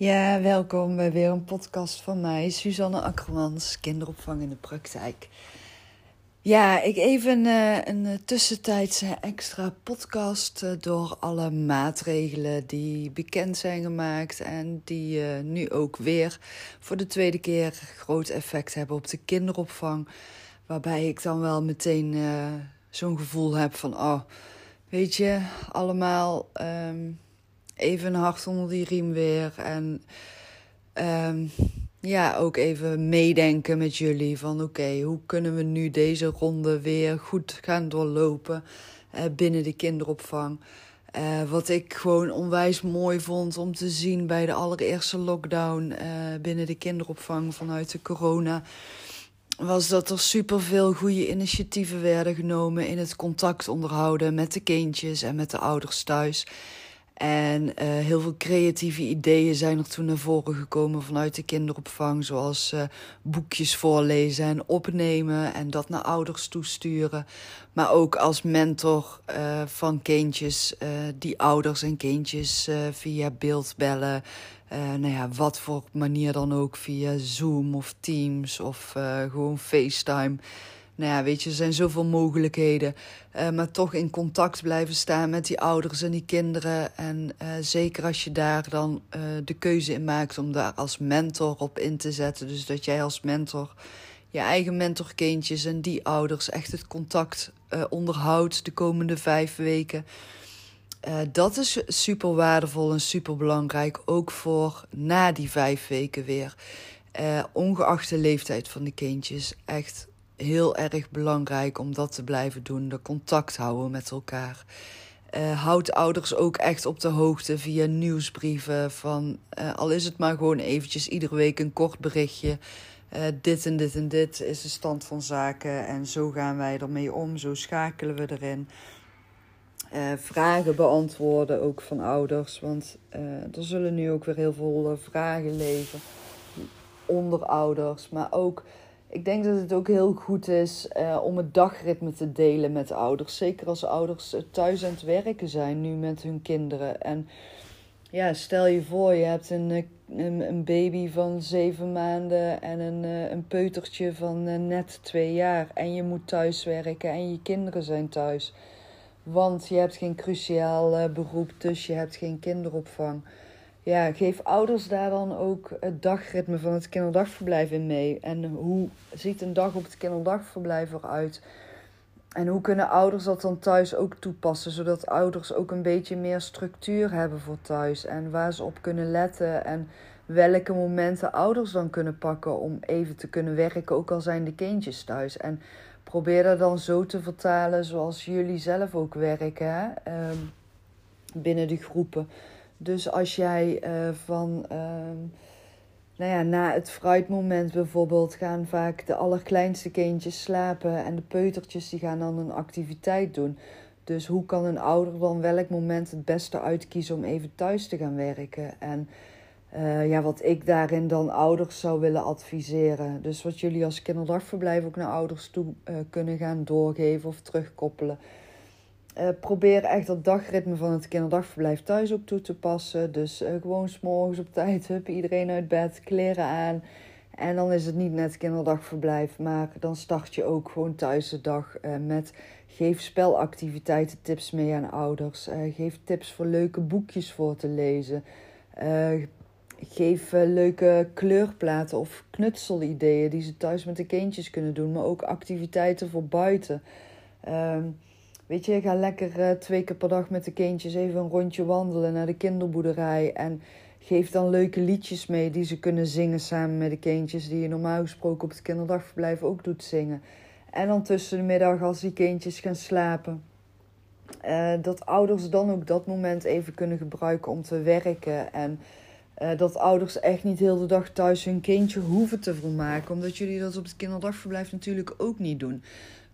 Ja, welkom bij weer een podcast van mij, Suzanne Akkermans, kinderopvang in de praktijk. Ja, ik even uh, een tussentijdse extra podcast uh, door alle maatregelen die bekend zijn gemaakt en die nu ook weer voor de tweede keer groot effect hebben op de kinderopvang. Waarbij ik dan wel meteen zo'n gevoel heb van, oh, weet je, allemaal. Um, even hart onder die riem weer. En um, ja, ook even meedenken met jullie van oké, hoe kunnen we nu deze ronde weer goed gaan doorlopen uh, binnen de kinderopvang. Uh, wat ik gewoon onwijs mooi vond om te zien bij de allereerste lockdown uh, binnen de kinderopvang vanuit de corona. Was dat er superveel goede initiatieven werden genomen in het contact onderhouden met de kindjes en met de ouders thuis. En uh, heel veel creatieve ideeën zijn er toen naar voren gekomen vanuit de kinderopvang. Zoals uh, boekjes voorlezen en opnemen en dat naar ouders toesturen. Maar ook als mentor uh, van kindjes, die ouders en kindjes via beeld bellen. nou ja, wat voor manier dan ook, via Zoom of Teams of gewoon FaceTime. Nou ja, weet je, er zijn zoveel mogelijkheden. Uh, maar toch in contact blijven staan met die ouders en die kinderen. En uh, zeker als je daar dan uh, de keuze in maakt om daar als mentor op in te zetten. Dus dat jij als mentor je eigen mentorkindjes en die ouders echt het contact onderhoudt de komende vijf weken. dat is super waardevol en super belangrijk. Ook voor na die vijf weken weer. ongeacht de leeftijd van de kindjes. Echt heel erg belangrijk om dat te blijven doen. De contact houden met elkaar. Uh, houd ouders ook echt op de hoogte via nieuwsbrieven. Van, uh, al is het maar gewoon eventjes iedere week een kort berichtje. Uh, dit en dit en dit is de stand van zaken. En zo gaan wij ermee om. Zo schakelen we erin. vragen beantwoorden ook van ouders. Want er zullen nu ook weer heel veel vragen leven onder ouders. Maar ook ik denk dat het ook heel goed is uh, om het dagritme te delen met ouders. Zeker als ouders thuis aan het werken zijn nu met hun kinderen. En ja, stel je voor, je hebt een, eh, een, een baby van zeven maanden en een, eh, een peutertje van net twee jaar. En je moet thuis werken en je kinderen zijn thuis. Want je hebt geen cruciaal beroep, dus je hebt geen kinderopvang ja, geef ouders daar dan ook het dagritme van het kinderdagverblijf in mee. En hoe ziet een dag op het kinderdagverblijf eruit? En hoe kunnen ouders dat dan thuis ook toepassen, zodat ouders ook een beetje meer structuur hebben voor thuis en waar ze op kunnen letten en welke momenten ouders dan kunnen pakken om even te kunnen werken, ook al zijn de kindjes thuis. En probeer dat dan zo te vertalen zoals jullie zelf ook werken? Ehm, binnen de groepen. Dus als jij uh, van, uh, nou ja, na het fruitmoment bijvoorbeeld, gaan vaak de allerkleinste kindjes slapen en de peutertjes die gaan dan een activiteit doen. Dus hoe kan een ouder dan welk moment het beste uitkiezen om even thuis te gaan werken? En uh, ja, wat ik daarin dan ouders zou willen adviseren. Dus wat jullie als kinderdagverblijf ook naar ouders toe uh, kunnen gaan doorgeven of terugkoppelen. Uh, probeer echt dat dagritme van het kinderdagverblijf thuis ook toe te passen. Dus uh, gewoon s'morgens op tijd, hup, iedereen uit bed, kleren aan. En dan is het niet net kinderdagverblijf, maar dan start je ook gewoon thuis de dag uh, met geef spelactiviteiten tips mee aan ouders. geef tips voor leuke boekjes voor te lezen. geef leuke kleurplaten of knutselideeën die ze thuis met de kindjes kunnen doen, maar ook activiteiten voor buiten. Weet je, ga lekker uh, twee keer per dag met de kindjes even een rondje wandelen naar de kinderboerderij. En geef dan leuke liedjes mee die ze kunnen zingen samen met de kindjes. Die je normaal gesproken op het kinderdagverblijf ook doet zingen. En dan tussen de middag als die kindjes gaan slapen. Uh, dat ouders dan ook dat moment even kunnen gebruiken om te werken. En uh, dat ouders echt niet heel de dag thuis hun kindje hoeven te volmaken. Omdat jullie dat op het kinderdagverblijf natuurlijk ook niet doen.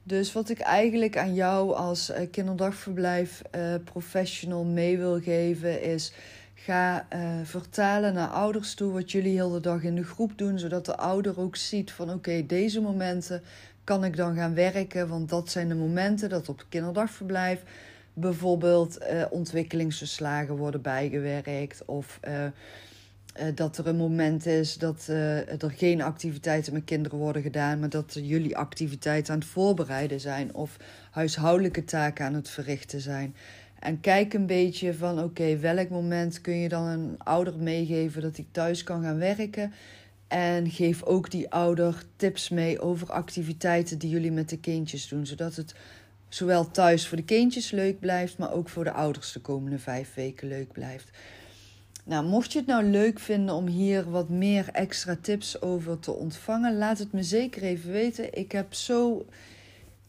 Dus wat ik eigenlijk aan jou als uh, kinderdagverblijf uh, professional mee wil geven is... Ga uh, vertalen naar ouders toe wat jullie heel de dag in de groep doen, zodat de ouder ook ziet van oké, deze momenten kan ik dan gaan werken, want dat zijn de momenten dat op het kinderdagverblijf bijvoorbeeld ontwikkelingsverslagen worden bijgewerkt of dat er een moment is dat uh, er geen activiteiten met kinderen worden gedaan, maar dat jullie activiteiten aan het voorbereiden zijn of huishoudelijke taken aan het verrichten zijn. En kijk een beetje van oké, welk moment kun je dan een ouder meegeven dat hij thuis kan gaan werken. En geef ook die ouder tips mee over activiteiten die jullie met de kindjes doen. Zodat het zowel thuis voor de kindjes leuk blijft, maar ook voor de ouders de komende vijf weken leuk blijft. Nou, mocht je het nou leuk vinden om hier wat meer extra tips over te ontvangen, laat het me zeker even weten. Ik heb zo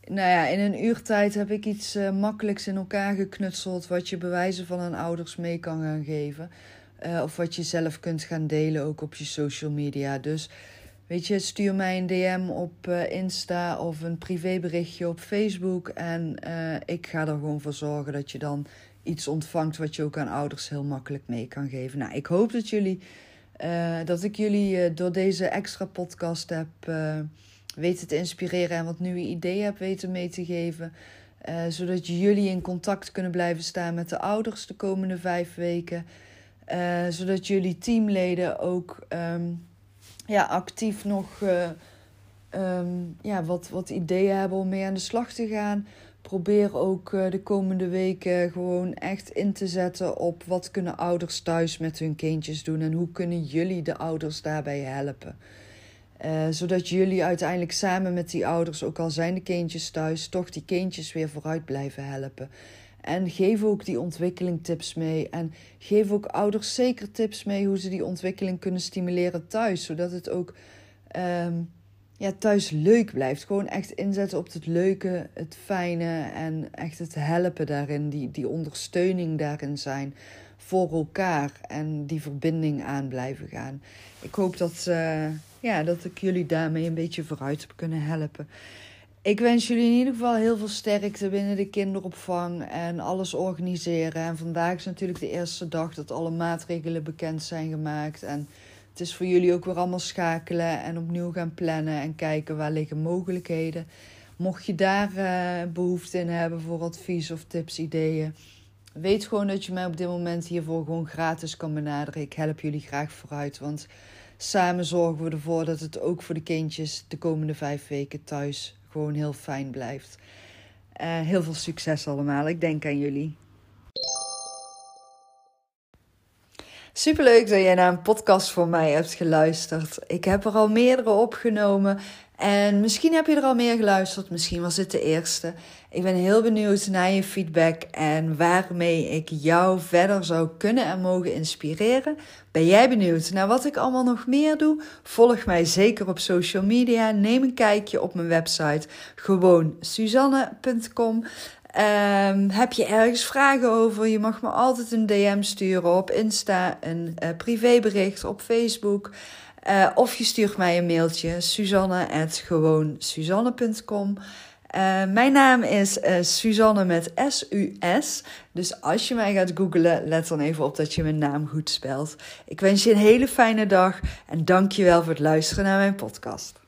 nou ja, in een uurtijd heb ik iets uh, makkelijks in elkaar geknutseld. wat je bewijzen van een ouders mee kan gaan geven. Uh, of wat je zelf kunt gaan delen ook op je social media. Dus weet je, stuur mij een DM op uh, Insta of een privéberichtje op Facebook. En ik ga er gewoon voor zorgen dat je dan iets ontvangt wat je ook aan ouders heel makkelijk mee kan geven. Nou, ik hoop dat jullie. dat ik jullie door deze extra podcast heb weten te inspireren en wat nieuwe ideeën heb weten mee te geven. Zodat jullie in contact kunnen blijven staan met de ouders de komende vijf weken. Zodat jullie teamleden ook um, ja, actief nog um, ja, wat, wat ideeën hebben om mee aan de slag te gaan. Probeer ook de komende weken gewoon echt in te zetten op wat kunnen ouders thuis met hun kindjes doen en hoe kunnen jullie de ouders daarbij helpen. Uh, zodat jullie uiteindelijk samen met die ouders, ook al zijn de kindjes thuis, toch die kindjes weer vooruit blijven helpen. En geef ook die ontwikkeling tips mee. En geef ook ouders zeker tips mee hoe ze die ontwikkeling kunnen stimuleren thuis. Zodat het ook um, ja, thuis leuk blijft. Gewoon echt inzetten op het leuke, het fijne en echt het helpen daarin. Die, die ondersteuning daarin zijn voor elkaar. En die verbinding aan blijven gaan. Ik hoop dat. Uh, ja, dat ik jullie daarmee een beetje vooruit heb kunnen helpen. Ik wens jullie in ieder geval heel veel sterkte binnen de kinderopvang en alles organiseren. En vandaag is natuurlijk de eerste dag dat alle maatregelen bekend zijn gemaakt. En het is voor jullie ook weer allemaal schakelen en opnieuw gaan plannen en kijken waar liggen mogelijkheden. Mocht je daar uh, behoefte in hebben voor advies of tips, ideeën, weet gewoon dat je mij op dit moment hiervoor gewoon gratis kan benaderen. Ik help jullie graag vooruit, want samen zorgen we ervoor dat het ook voor de kindjes de komende vijf weken thuis gewoon heel fijn blijft. Uh, heel veel succes allemaal. Ik denk aan jullie. Superleuk dat jij naar een podcast van mij hebt geluisterd. Ik heb er al meerdere opgenomen en misschien heb je er al meer geluisterd, misschien was het de eerste. Ik ben heel benieuwd naar je feedback en waarmee ik jou verder zou kunnen en mogen inspireren. Ben jij benieuwd naar wat ik allemaal nog meer doe? Volg mij zeker op social media. Neem een kijkje op mijn website gewoon suzanne.com. Um, heb je ergens vragen over? Je mag me altijd een DM sturen op Insta, een uh, privébericht op Facebook. Uh, of je stuurt mij een mailtje, suzanne.gewoonsuzanne.com. Uh, mijn naam is uh, Suzanne met S-U-S. Dus als je mij gaat googlen, let dan even op dat je mijn naam goed spelt. Ik wens je een hele fijne dag en dank je wel voor het luisteren naar mijn podcast.